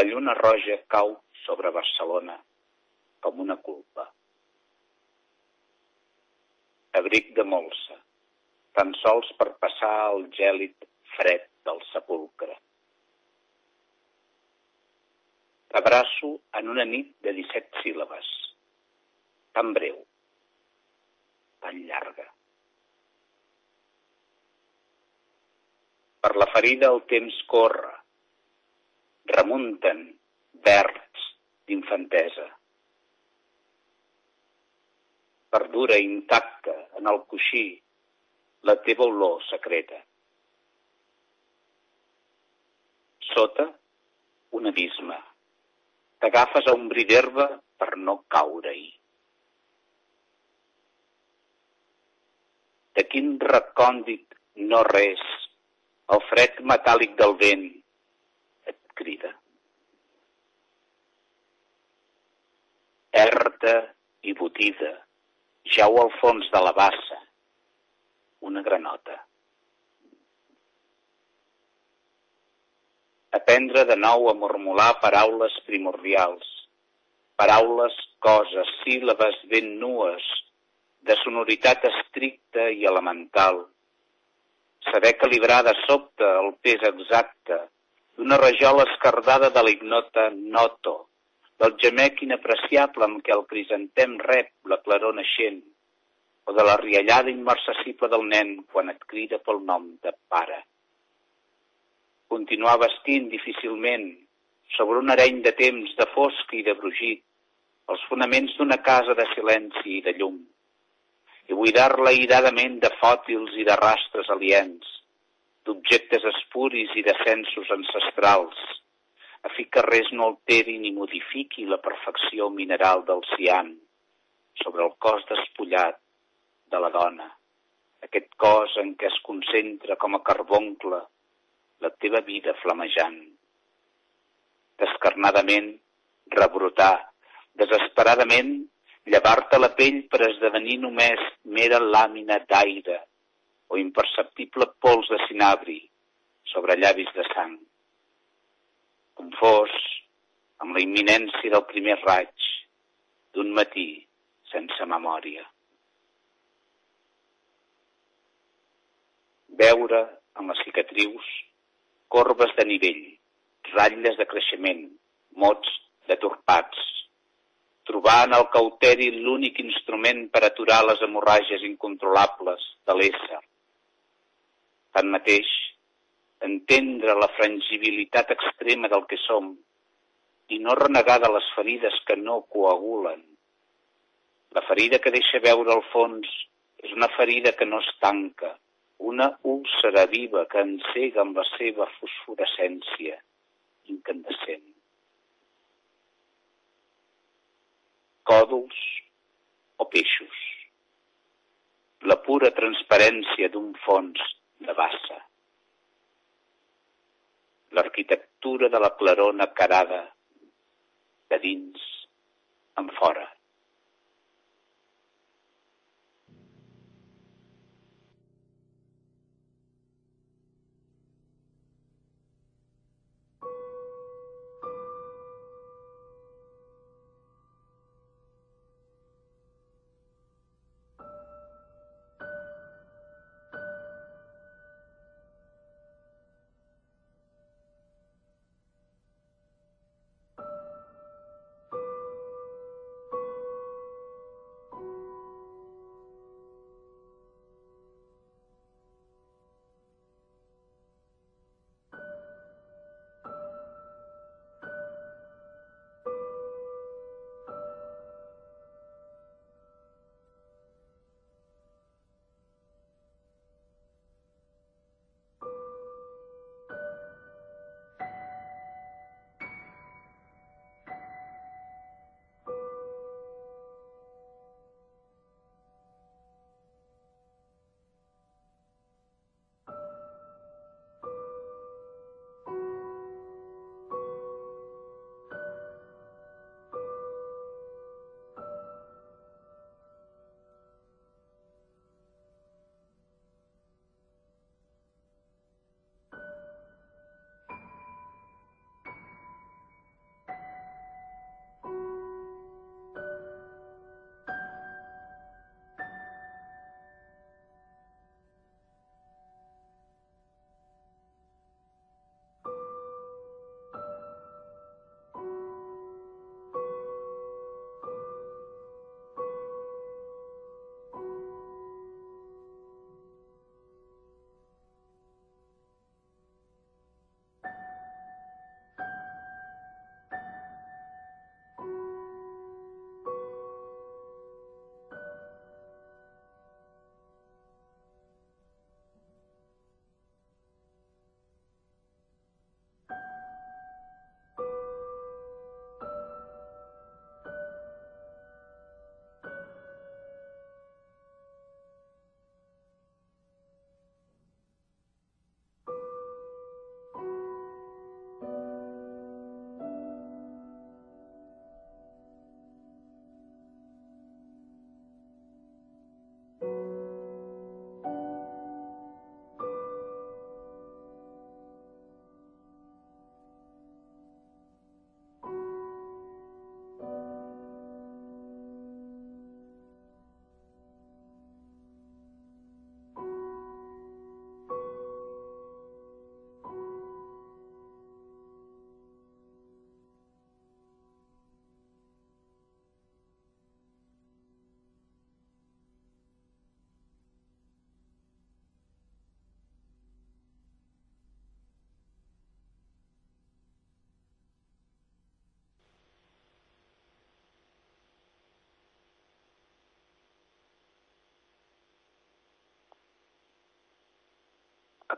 La lluna roja cau sobre Barcelona com una culpa. Abric de molsa, tan sols per passar el gèlid fred del sepulcre. T'abraço en una nit de 17 síl·labes, tan breu, tan llarga. Per la ferida el temps corre, remunten verds d'infantesa. Perdura intacta en el coixí la teva olor secreta. Sota, un abisme. T'agafes a un bri d'herba per no caure-hi. De quin recòndit no res, el fred metàl·lic del vent crida. Erta i botida, jau al fons de la bassa, una granota. Aprendre de nou a mormolar paraules primordials, paraules, coses, síl·labes ben nues, de sonoritat estricta i elemental. Saber calibrar de sobte el pes exacte d'una rajola escardada de l'ignota noto, del gemec inapreciable amb què el crisantem rep la claror naixent, o de la riallada immarcessible del nen quan et crida pel nom de pare. Continuar vestint difícilment, sobre un areny de temps de fosc i de brugit, els fonaments d'una casa de silenci i de llum, i buidar-la iradament de fòtils i de rastres aliens, d'objectes espuris i de censos ancestrals, a fi que res no alteri ni modifiqui la perfecció mineral del cian sobre el cos despullat de la dona, aquest cos en què es concentra com a carboncle la teva vida flamejant. Descarnadament, rebrotar, desesperadament, llevar-te la pell per esdevenir només mera làmina d'aire o imperceptible pols de cinabri sobre llavis de sang. Confós amb la imminència del primer raig d'un matí sense memòria. Veure en les cicatrius corbes de nivell, ratlles de creixement, mots deturpats, trobar en el cauteri l'únic instrument per aturar les hemorràgies incontrolables de l'ésser. Tanmateix, entendre la frangibilitat extrema del que som i no renegar de les ferides que no coagulen. La ferida que deixa veure al fons és una ferida que no es tanca, una úlcera viva que encega amb la seva fosforescència incandescent. Còdols o peixos. La pura transparència d'un fons de bassa. L'arquitectura de la clarona carada de dins en fora.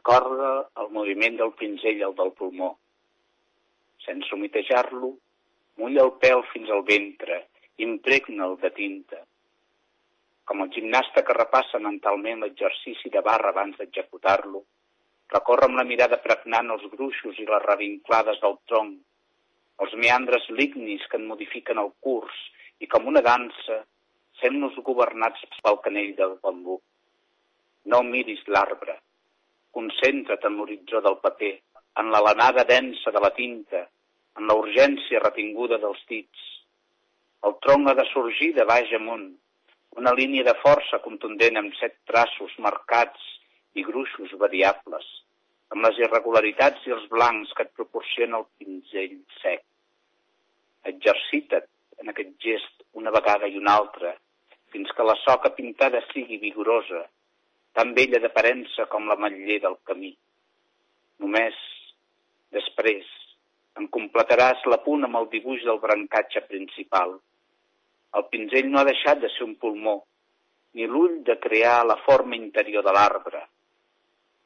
Recorda el moviment del pinzell al del pulmó. Sense humitejar-lo, mulla el pèl fins al ventre, impregna'l de tinta. Com el gimnasta que repassa mentalment l'exercici de barra abans d'executar-lo, recorre amb la mirada pregnant els gruixos i les revinclades del tronc, els meandres lignis que en modifiquen el curs i com una dansa sent-nos governats pel canell del bambú. No miris l'arbre, concentra't en l'horitzó del paper, en la lanada densa de la tinta, en la urgència retinguda dels dits. El tronc ha de sorgir de baix amunt, una línia de força contundent amb set traços marcats i gruixos variables, amb les irregularitats i els blancs que et proporciona el pinzell sec. Exercita't en aquest gest una vegada i una altra, fins que la soca pintada sigui vigorosa, tan bella d'aparença com la matller del camí. Només, després, en completaràs la punt amb el dibuix del brancatge principal. El pinzell no ha deixat de ser un pulmó, ni l'ull de crear la forma interior de l'arbre.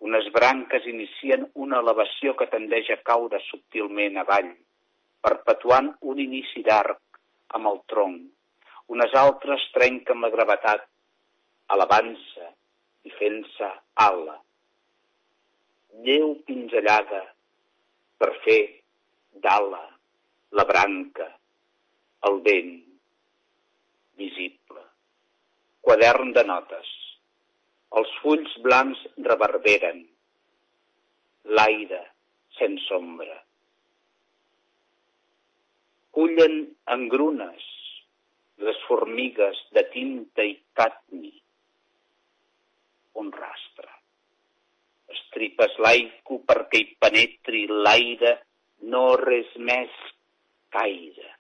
Unes branques inicien una elevació que tendeix a caure subtilment avall, perpetuant un inici d'arc amb el tronc. Unes altres trenquen la gravetat, elevant-se i fent-se ala. Lleu pinzellada per fer d'ala la branca, el vent, visible. Quadern de notes. Els fulls blancs reverberen. L'aire, sense ombra cullen engrunes les formigues de tinta i cadmi. Un rastre. Estripes l'aico perquè hi penetri l'aire, no res més caire.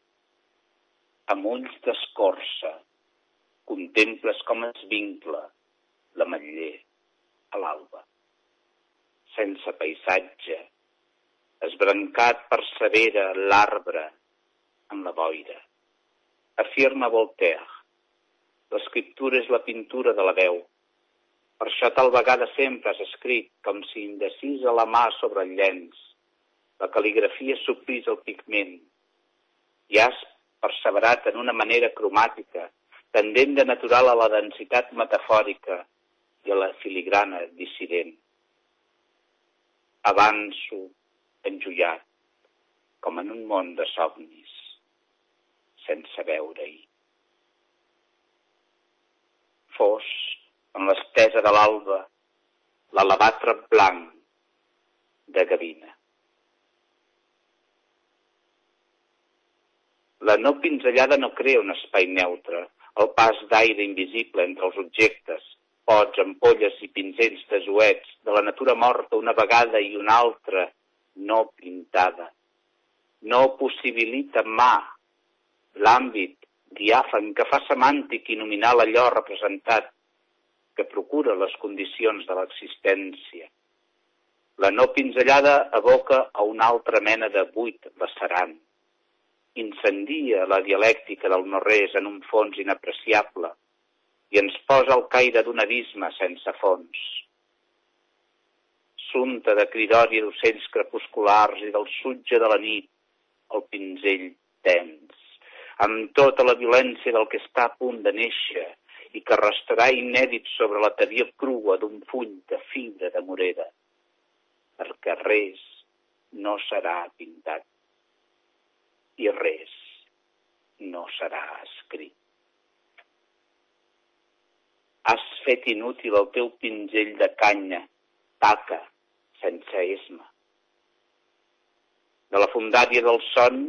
Amb ulls d'escorça, contemples com es vincla l'ametller a l'alba. Sense paisatge, esbrancat persevera l'arbre en la boira. Afirma Voltaire. L'escriptura és la pintura de la veu. Per això tal vegada sempre has escrit, com si indecisa la mà sobre el llenç. La cal·ligrafia suplís el pigment. I has perseverat en una manera cromàtica, tendent de natural a la densitat metafòrica i a la filigrana dissident. Avanço, enjullat, com en un món de somnis sense veure-hi. Fos, en l'estesa de l'alba, l'alabatre blanc de gavina. La no pinzellada no crea un espai neutre, el pas d'aire invisible entre els objectes, pots, ampolles i pinzells desuets de la natura morta una vegada i una altra no pintada. No possibilita mà l'àmbit diàfan que fa semàntic i nominal allò representat, que procura les condicions de l'existència. La no pinzellada evoca a una altra mena de buit lacerant. Incendia la dialèctica del no-res en un fons inapreciable i ens posa al caire d'un abisme sense fons. Sunta de cridòria d'ocells crepusculars i del sutge de la nit, el pinzell tens amb tota la violència del que està a punt de néixer i que restarà inèdit sobre la tavia crua d'un full de fibra de morera, perquè res no serà pintat i res no serà escrit. Has fet inútil el teu pinzell de canya, taca, sense esma. De la fundària del son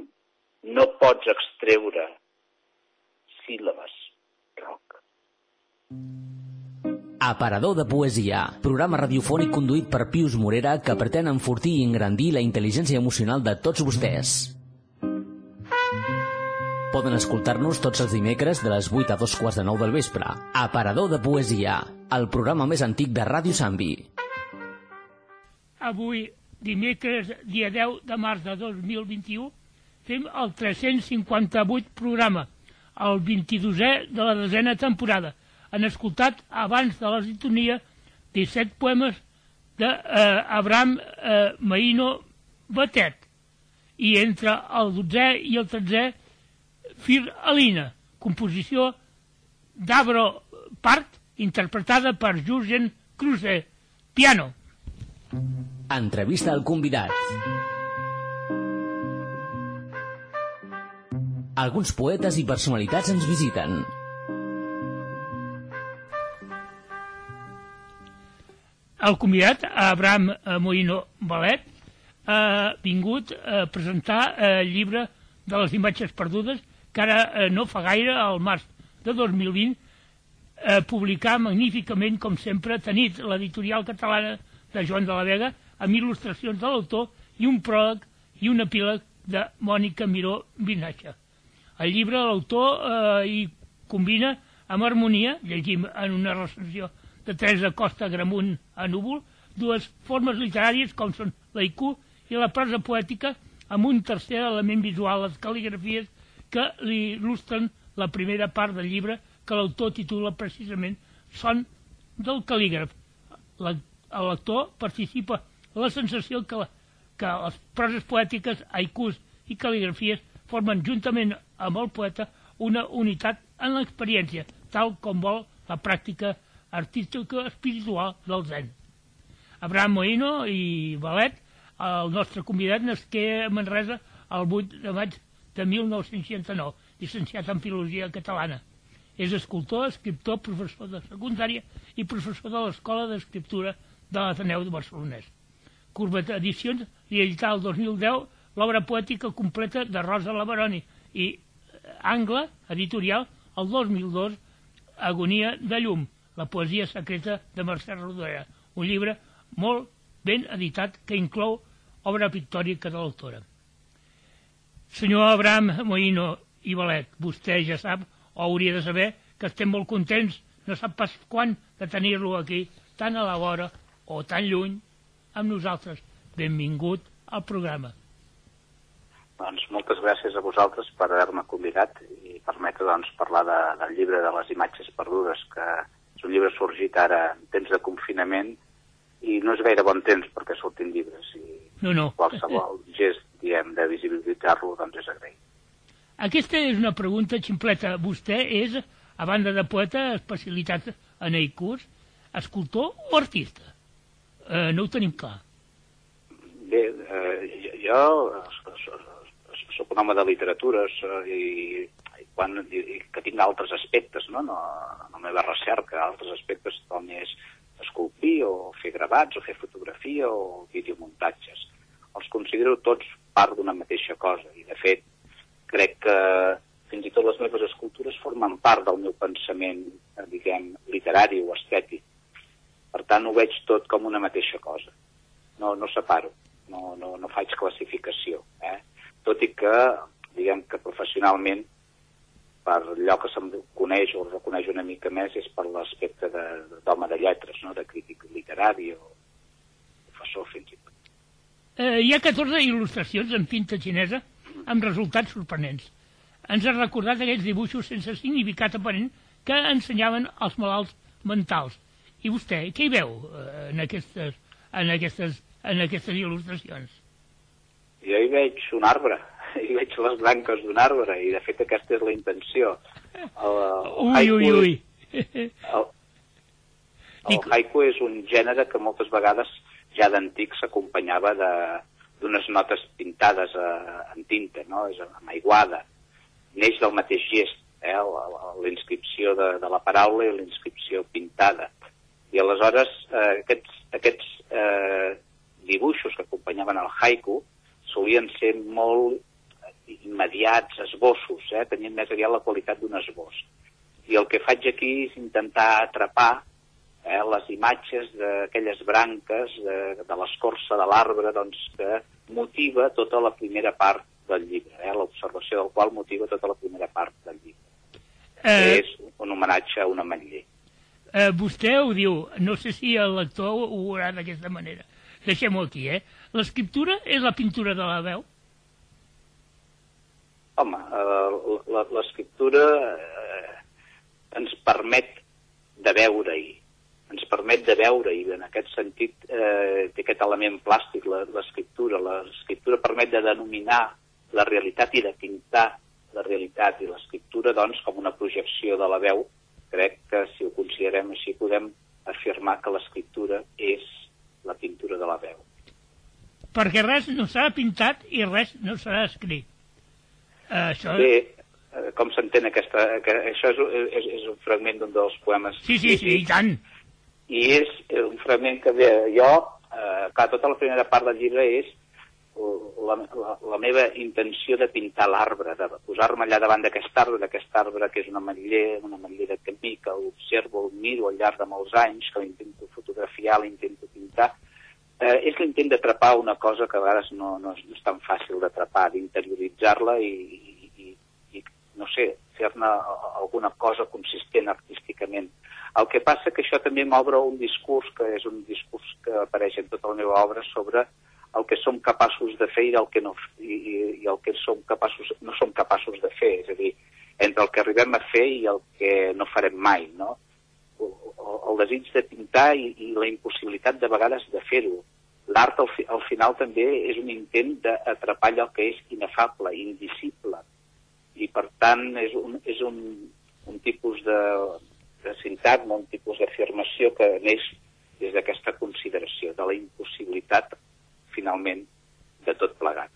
no pots extreure síl·labes. Aparador de Poesia, programa radiofònic conduït per Pius Morera que pretén enfortir i engrandir la intel·ligència emocional de tots vostès. Poden escoltar-nos tots els dimecres de les 8 a 2 quarts de 9 del vespre. Aparador de Poesia, el programa més antic de Ràdio Sambi. Avui, dimecres, dia 10 de març de 2021, fem el 358 programa, el 22è de la desena temporada. Han escoltat, abans de la sintonia, 17 poemes d'Abraham eh, eh, Maïno Batet i entre el 12è i el 13è Fir Alina, composició d'Abro Part, interpretada per Jurgen Kruse, piano. Entrevista al convidat. Alguns poetes i personalitats ens visiten. El convidat, Abraham Moïno Balet, ha vingut a presentar el llibre de les imatges perdudes, que ara eh, no fa gaire, al març de 2020, eh, publicar magníficament, com sempre, tenit l'editorial catalana de Joan de la Vega, amb il·lustracions de l'autor i un pròleg i un epíleg de Mònica Miró Vinatge. El llibre l'autor eh, hi combina amb harmonia, llegim en una recensió de Teresa Costa Gramunt a Núvol, dues formes literàries com són l'aiku i la prosa poètica amb un tercer element visual, les cal·ligrafies que li il·lustren la primera part del llibre que l'autor titula precisament Son del cal·lígraf. el lector participa en la sensació que, la, que les proses poètiques, haikus i cal·ligrafies formen juntament amb el poeta una unitat en l'experiència, tal com vol la pràctica artística espiritual del zen. Abraham Moïno i Valet, el nostre convidat, nasqué a Manresa el 8 de maig de 1969, llicenciat en Filologia Catalana. És escultor, escriptor, professor de secundària i professor de l'Escola d'Escriptura de l'Ateneu de Barcelonès. Corbet Edicions li edità el 2010 l'obra poètica completa de Rosa Labaroni i Angla, editorial, el 2002, Agonia de llum, la poesia secreta de Mercè Rodoreda, un llibre molt ben editat que inclou obra pictòrica de l'autora. Senyor Abraham Moïno i Valet, vostè ja sap, o hauria de saber, que estem molt contents, no sap pas quan, de tenir-lo aquí, tan a la vora o tan lluny, amb nosaltres. Benvingut al programa. Doncs moltes gràcies a vosaltres per haver-me convidat i permetre doncs, parlar de, del llibre de les imatges perdudes, que un llibre sorgit ara en temps de confinament i no és gaire bon temps perquè surtin llibres i no, no. qualsevol gest diem, de visibilitzar-lo doncs és agraït. Aquesta és una pregunta ximpleta. Vostè és, a banda de poeta, especialitat en haikus, escultor o artista? Eh, no ho tenim clar. Bé, eh, jo sóc un home de literatures eh, i, quan, que tinc altres aspectes, no? no? la meva recerca, altres aspectes com és esculpir o fer gravats o fer fotografia o videomuntatges. Els considero tots part d'una mateixa cosa i, de fet, crec que fins i tot les meves escultures formen part del meu pensament, eh, diguem, literari o estètic. Per tant, ho veig tot com una mateixa cosa. No, no separo, no, no, no faig classificació. Eh? Tot i que, diguem que professionalment, per allò que se'm coneix o reconeix una mica més és per l'aspecte d'home de, de lletres, no? de crític literari o professor fins i tot. Eh, hi ha 14 il·lustracions en tinta xinesa amb resultats sorprenents. Ens ha recordat aquells dibuixos sense significat aparent que ensenyaven els malalts mentals. I vostè, què hi veu eh, en, aquestes, en, aquestes, en aquestes il·lustracions? Jo hi veig un arbre, hi veig les branques d'un arbre, i de fet aquesta és la intenció. El, el ui, ui, ui. El, el haiku és un gènere que moltes vegades ja d'antic s'acompanyava d'unes notes pintades a, en tinta, no? és amb aiguada. Neix del mateix gest, eh? la inscripció de, de la paraula i la inscripció pintada. I aleshores eh, aquests, aquests eh, dibuixos que acompanyaven el haiku solien ser molt immediats, esbossos, eh? tenien més aviat la qualitat d'un esbós. I el que faig aquí és intentar atrapar eh, les imatges d'aquelles branques de, de l'escorça de l'arbre doncs, que motiva tota la primera part del llibre, eh, l'observació del qual motiva tota la primera part del llibre. Eh... És un homenatge a un ametller. Eh, vostè ho diu, no sé si el lector ho veurà d'aquesta manera. Deixem-ho aquí, eh? L'escriptura és la pintura de la veu? Home, eh, l'escriptura eh, ens permet de veure-hi, ens permet de veure i en aquest sentit eh, té aquest element plàstic, l'escriptura. L'escriptura permet de denominar la realitat i de pintar la realitat i l'escriptura doncs, com una projecció de la veu. Crec que si ho considerem així podem afirmar que l'escriptura és la pintura de la veu. Perquè res no serà pintat i res no serà escrit. Uh, això... Bé, eh, com s'entén aquesta... Que això és, és, és un fragment d'un dels poemes. Sí, sí, sí, i tant. I és un fragment que bé, jo, eh, clar, tota la primera part del llibre és la, la, la meva intenció de pintar l'arbre, de posar-me allà davant d'aquest arbre, d'aquest arbre que és una ametller, una ametller de camí, que l'observo, el miro al llarg de molts anys, que l'intento fotografiar, l'intento eh, és l'intent d'atrapar una cosa que a vegades no, no, és, no és tan fàcil d'atrapar, d'interioritzar-la i, i, i, no sé, fer-ne alguna cosa consistent artísticament. El que passa que això també m'obre un discurs, que és un discurs que apareix en tota la meva obra, sobre el que som capaços de fer i el que no, i, i el que som capaços, no som capaços de fer, és a dir, entre el que arribem a fer i el que no farem mai, no? El, desig de pintar i, i la impossibilitat de vegades de fer-ho. L'art al, fi, al final també és un intent d'atrapar allò que és inefable, indicible, i per tant és un, és un, un tipus de, de sintagma, un tipus d'afirmació que neix des d'aquesta consideració de la impossibilitat finalment de tot plegat.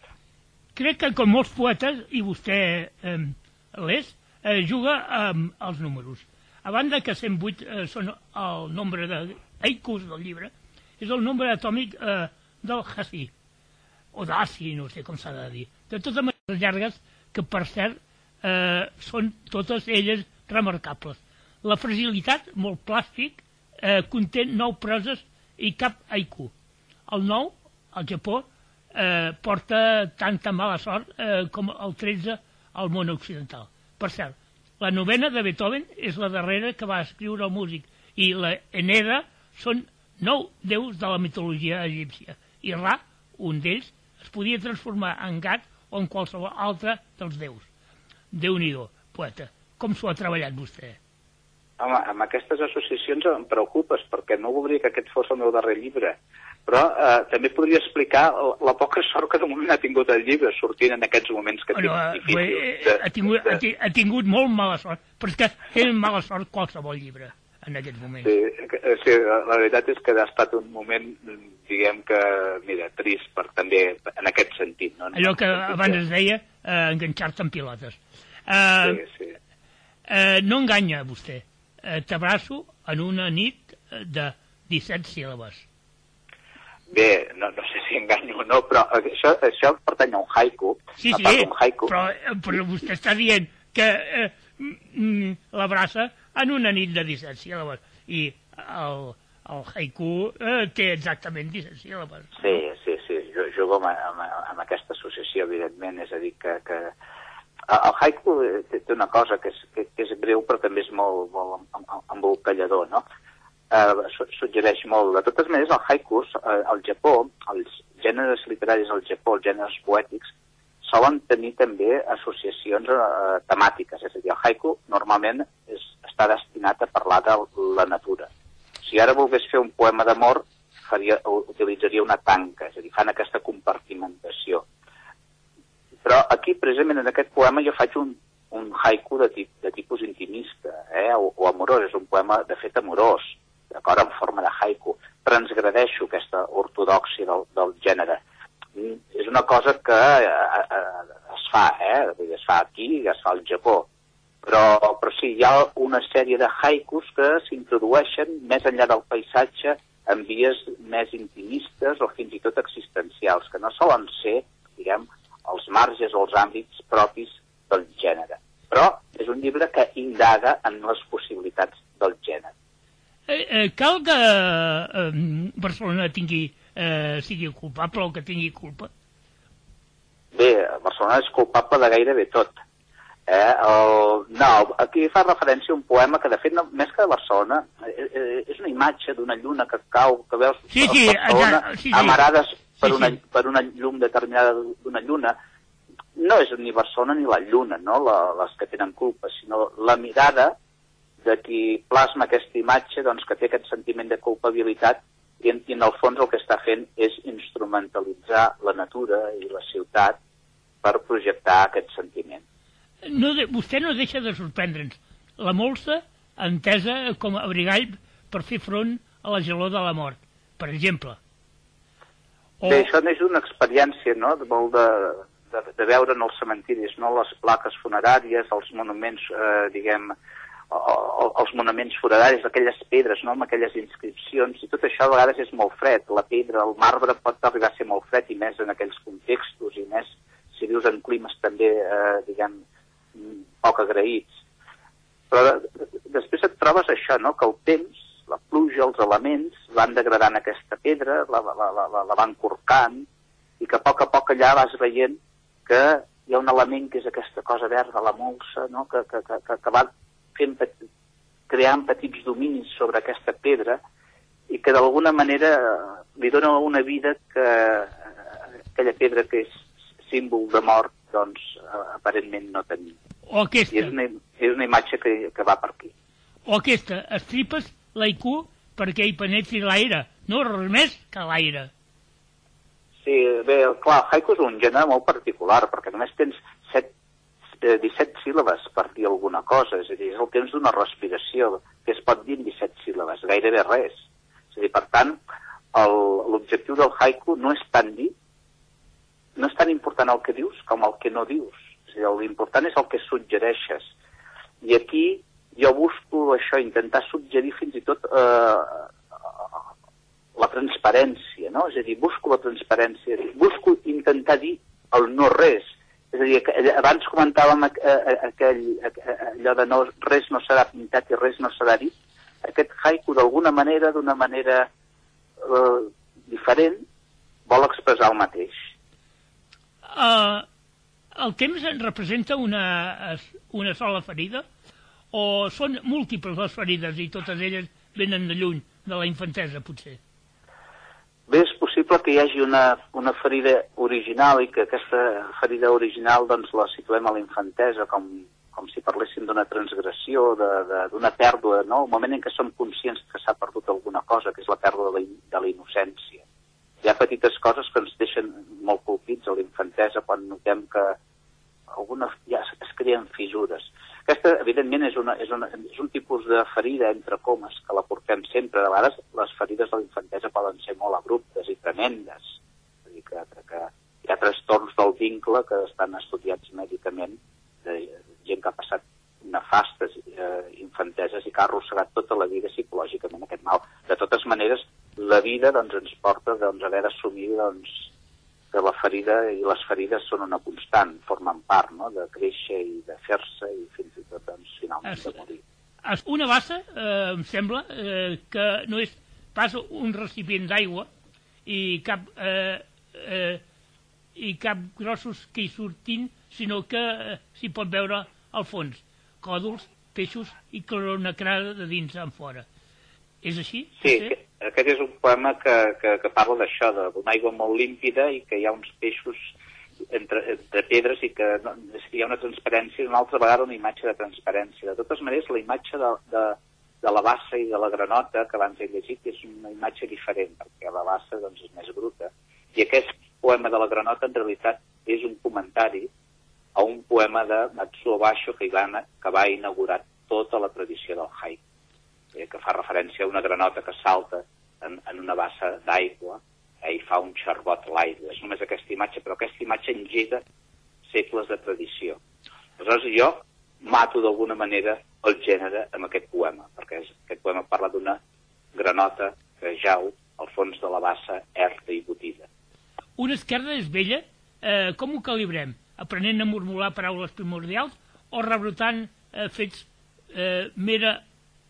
Crec que com molts poetes, i vostè eh, l'és, eh, juga amb els números. A banda que 108 eh, són el nombre de haikus del llibre, és el nombre atòmic eh, del Hassi, o d'Assi, no sé com s'ha de dir, de totes maneres llargues que, per cert, eh, són totes elles remarcables. La fragilitat, molt plàstic, eh, conté nou proses i cap haiku. El nou al Japó eh, porta tanta mala sort eh, com el 13 al món occidental. Per cert, la novena de Beethoven és la darrera que va escriure el músic i la Eneda són nou déus de la mitologia egípcia i Ra, un d'ells, es podia transformar en gat o en qualsevol altre dels déus. déu nhi poeta, com s'ho ha treballat vostè? Home, amb aquestes associacions em preocupes, perquè no voldria que aquest fos el meu darrer llibre però eh, també podria explicar la poca sort que de moment ha tingut el llibre sortint en aquests moments que bueno, tinc difícils. Eh, de, ha, tingut, de... ha tingut molt mala sort, però és que té mala sort qualsevol llibre en aquests moments. Sí, eh, sí, la veritat és que ha estat un moment, diguem que, mira, trist per també en aquest sentit. No? Allò que abans es deia, eh, enganxar-te en pilotes. Eh, sí, sí. Eh, no enganya vostè. Eh, T'abraço en una nit de 17 síl·labes Bé, no, no sé si enganyo o no, però això, això pertany a un haiku. Sí, sí, un haiku. Però, però vostè està dient que eh, mm, l'abraça en una nit de 17 síl·labes i el, el haiku eh, té exactament 17 síl·labes. Sí, sí, sí, jo jugo amb, amb, amb aquesta associació, evidentment, és a dir, que, que el haiku té, té una cosa que és, que, que és breu però també és molt, molt embolcallador, no? Eh, suggereix molt. De totes maneres, el haikus, eh, al Japó, els gèneres literaris al Japó, els gèneres poètics, solen tenir també associacions eh, temàtiques. És a dir, el haiku normalment és, està destinat a parlar de la natura. Si ara volgués fer un poema d'amor, faria, utilitzaria una tanca, és a dir, fan aquesta compartimentació. Però aquí, precisament en aquest poema, jo faig un, un haiku de, tip, de tipus intimista, eh? o, o amorós, és un poema de fet amorós, d'acord, en forma de haiku. Transgradeixo aquesta ortodoxia del, del gènere. Mm, és una cosa que eh, eh, es fa, eh? Es fa aquí es fa al Japó. Però, però sí, hi ha una sèrie de haikus que s'introdueixen més enllà del paisatge en vies més intimistes o fins i tot existencials, que no solen ser, diguem, els marges o els àmbits propis del gènere. Però és un llibre que indaga en les possibilitats del gènere. Eh, eh, cal que eh, Barcelona tingui, eh, sigui culpable o que tingui culpa? Bé, Barcelona és culpable de gairebé tot. Eh, el, no, aquí fa referència a un poema que, de fet, no, més que de Barcelona, eh, eh, és una imatge d'una lluna que cau, que veus sí, sí, Barcelona ja, sí, sí. amarades per, sí, una, sí. per una llum determinada d'una lluna. No és ni Barcelona ni la lluna, no?, la, les que tenen culpa, sinó la mirada de qui plasma aquesta imatge doncs, que té aquest sentiment de culpabilitat i en, i en el fons el que està fent és instrumentalitzar la natura i la ciutat per projectar aquest sentiment. No de, vostè no deixa de sorprendre'ns. La molsa entesa com a abrigall per fer front a la gelor de la mort, per exemple. O... Bé, això és una experiència, no?, de, molt de, de, de veure en els cementiris, no?, les plaques funeràries, els monuments, eh, diguem, els monuments funeraris, aquelles pedres, no?, amb aquelles inscripcions, i tot això a vegades és molt fred. La pedra, el marbre pot arribar a ser molt fred, i més en aquells contextos, i més si vius en climes també, eh, diguem, poc agraïts. Però després et trobes això, no?, que el temps, la pluja, els elements, van degradant aquesta pedra, la, la, la, la van corcant, i que a poc a poc allà vas veient que hi ha un element que és aquesta cosa verda, la molsa, no? que, que, que, que va fent, creant petits dominis sobre aquesta pedra i que d'alguna manera li dona una vida que aquella pedra que és símbol de mort, doncs aparentment no tenia. O aquesta. I és una, és una imatge que, que va per aquí. O aquesta, estripes l'aiku perquè hi penetri l'aire, no res més que l'aire. Sí, bé, clar, el haiku és un gènere molt particular, perquè només tens 7 eh, 17 síl·labes per dir alguna cosa, és a dir, és el temps d'una respiració, que es pot dir en 17 síl·labes, gairebé res. És a dir, per tant, l'objectiu del haiku no és tant dir, no és tan important el que dius com el que no dius. És a dir, l'important és el que suggereixes. I aquí jo busco això, intentar suggerir fins i tot eh, la transparència, no? És a dir, busco la transparència, busco intentar dir el no res, és a dir, abans comentàvem aquell, allò de no, res no serà pintat i res no serà dit. Aquest haiku, d'alguna manera, d'una manera eh, diferent, vol expressar el mateix. Uh, el temps representa una, una sola ferida? O són múltiples les ferides i totes elles venen de lluny, de la infantesa, potser? Bé, és possible que hi hagi una, una ferida original i que aquesta ferida original doncs, la situem a la infantesa com, com si parléssim d'una transgressió, d'una pèrdua, no? el moment en què som conscients que s'ha perdut alguna cosa, que és la pèrdua de la, de la innocència. Hi ha petites coses que ens deixen molt colpits a la infantesa quan notem que algunes ja es creen fissures. Aquesta, evidentment, és, una, és, una, és un tipus de ferida, entre comes, que la portem sempre. De vegades les ferides de la infantesa poden ser molt abruptes i tremendes. És dir, que, que, que hi ha trastorns del vincle que estan estudiats mèdicament, de gent que ha passat nefastes eh, infanteses i que ha arrossegat tota la vida psicològicament aquest mal. De totes maneres, la vida doncs, ens porta doncs, a haver d'assumir doncs, que la ferida i les ferides són una constant, formen part no? de créixer i de fer-se i fins i tot doncs, finalment es, de morir. Es, una bassa, eh, em sembla, eh, que no és pas un recipient d'aigua i cap eh, eh, i cap grossos que hi surtin, sinó que eh, s'hi pot veure al fons còdols, peixos i cronacrada de dins en fora. És així? Sí, que, aquest és un poema que, que, que parla d'això, d'una aigua molt límpida i que hi ha uns peixos entre, entre pedres i que no, hi ha una transparència una altra vegada una imatge de transparència. De totes maneres, la imatge de, de, de la bassa i de la granota que abans he llegit és una imatge diferent, perquè la bassa doncs, és més bruta. I aquest poema de la granota en realitat és un comentari a un poema de Matsuo Basho que, va, que va inaugurar tota la tradició del haiku eh, que fa referència a una granota que salta en, en una bassa d'aigua eh, i fa un xarbot a l'aigua. És només aquesta imatge, però aquesta imatge engega segles de tradició. Aleshores jo mato d'alguna manera el gènere amb aquest poema, perquè és, aquest poema parla d'una granota que jau al fons de la bassa erta i botida. Una esquerda és vella? Eh, com ho calibrem? Aprenent a murmurar paraules primordials o rebrotant eh, fets eh, mera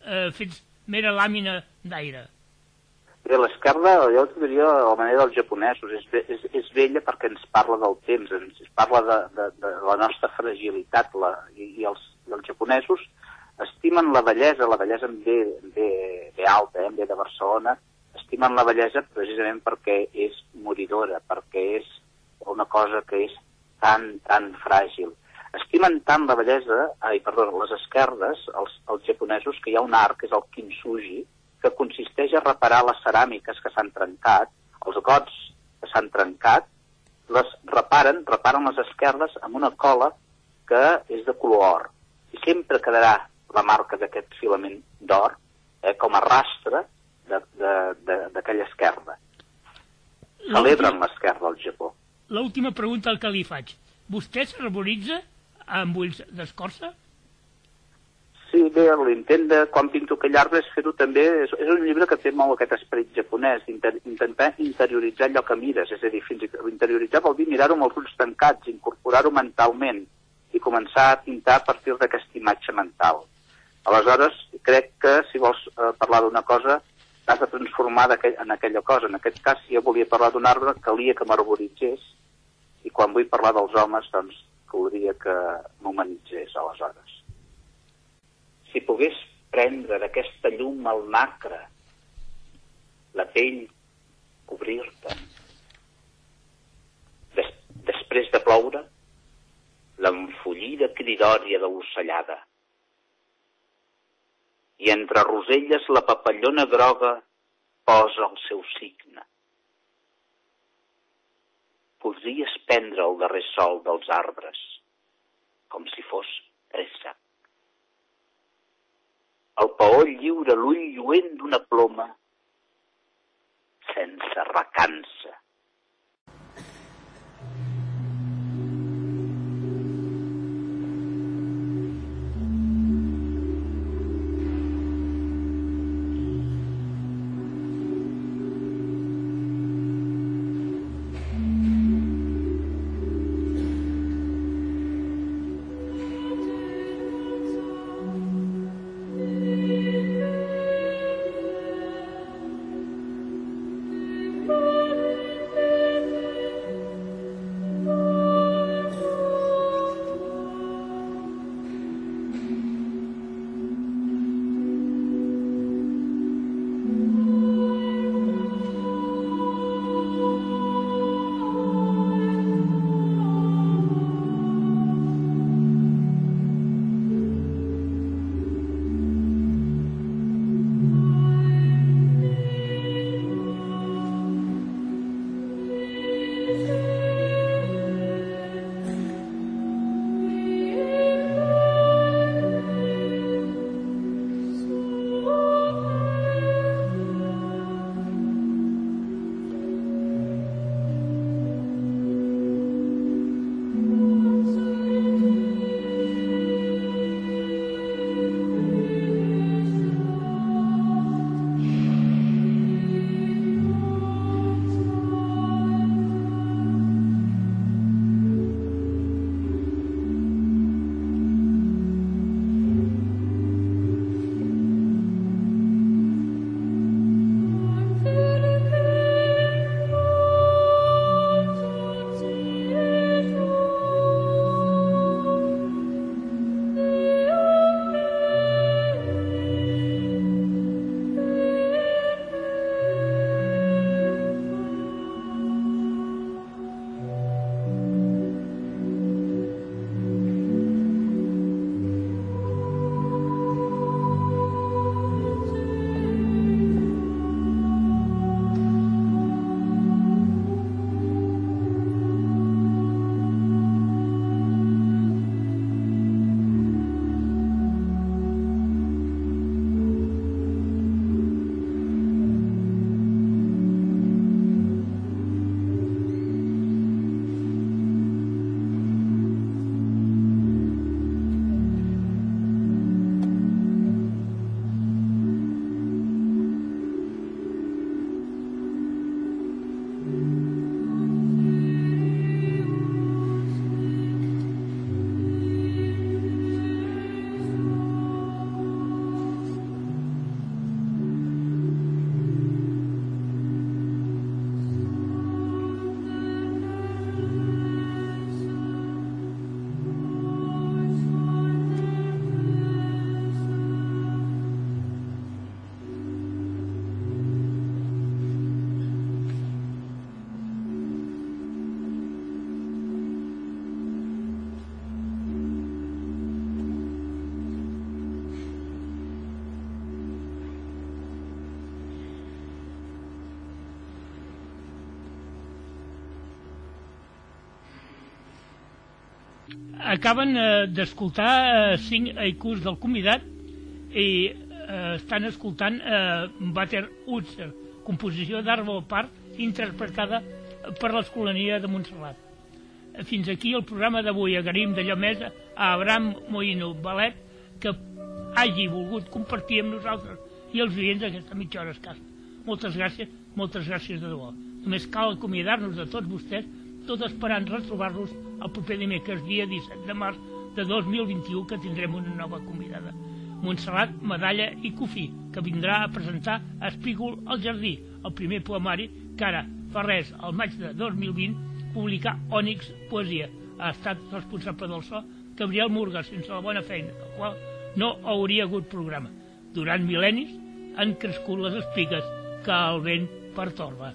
eh, fets mera làmina d'aire. Bé, l'esquerda, jo diria de la manera dels japonesos, és, és, és vella perquè ens parla del temps, ens parla de, de, de la nostra fragilitat, la, i, i, els, i els japonesos estimen la bellesa, la bellesa en ve, ve, ve alta, eh, en ve de Barcelona, estimen la bellesa precisament perquè és moridora, perquè és una cosa que és tan, tan fràgil. Estimen tant la bellesa, ai, perdó, les esquerdes, els, els japonesos, que hi ha un art, que és el kintsugi, que consisteix a reparar les ceràmiques que s'han trencat, els gots que s'han trencat, les reparen, reparen les esquerdes amb una cola que és de color or. I sempre quedarà la marca d'aquest filament d'or eh, com a rastre d'aquella esquerda. Celebren l'esquerda al Japó. L'última pregunta que li faig. Vostè s'arboritza amb ulls d'escorça? Sí, bé, l'intent de quan pinto aquell arbre és fer-ho també... És, és un llibre que té molt aquest esperit japonès, intentar interioritzar allò que mires, és a dir, fins i tot interioritzar vol dir mirar-ho amb els ulls tancats, incorporar-ho mentalment i començar a pintar a partir d'aquesta imatge mental. Aleshores, crec que si vols eh, parlar d'una cosa, t'has de transformar aquell, en aquella cosa. En aquest cas, si jo volia parlar d'un arbre, calia que m'arboritzés, i quan vull parlar dels homes, doncs, caldria que m'humanitzés, aleshores si pogués prendre d'aquesta llum al nacre, la pell cobrir-te. Des, després de ploure, l'enfollida cridòria d'ocellada. I entre roselles la papallona groga posa el seu signe. Podries prendre el darrer sol dels arbres, com si fos préssec el paó lliure l'ull lluent d'una ploma sense recança. Acaben eh, d'escoltar eh, cinc haikus del convidat i eh, estan escoltant eh, Butter Utzer, composició d'Arvo Part, interpretada per l'Escolania de Montserrat. Fins aquí el programa d'avui. Agraïm d'allò més a Abraham Moïno Balet que hagi volgut compartir amb nosaltres i els oients aquesta mitja hora escassa. Moltes gràcies, moltes gràcies de debò. Només cal acomiadar-nos de tots vostès, tot esperant retrobar-los el proper dimecres, dia 17 de març de 2021, que tindrem una nova convidada. Montserrat, Medalla i Cofí, que vindrà a presentar Espígol al Jardí, el primer poemari que ara fa res, al maig de 2020, publicar Ònix Poesia. Ha estat responsable del so Gabriel Murga, sense la bona feina, el qual no hauria hagut programa. Durant mil·lennis han crescut les espigues que el vent pertorba.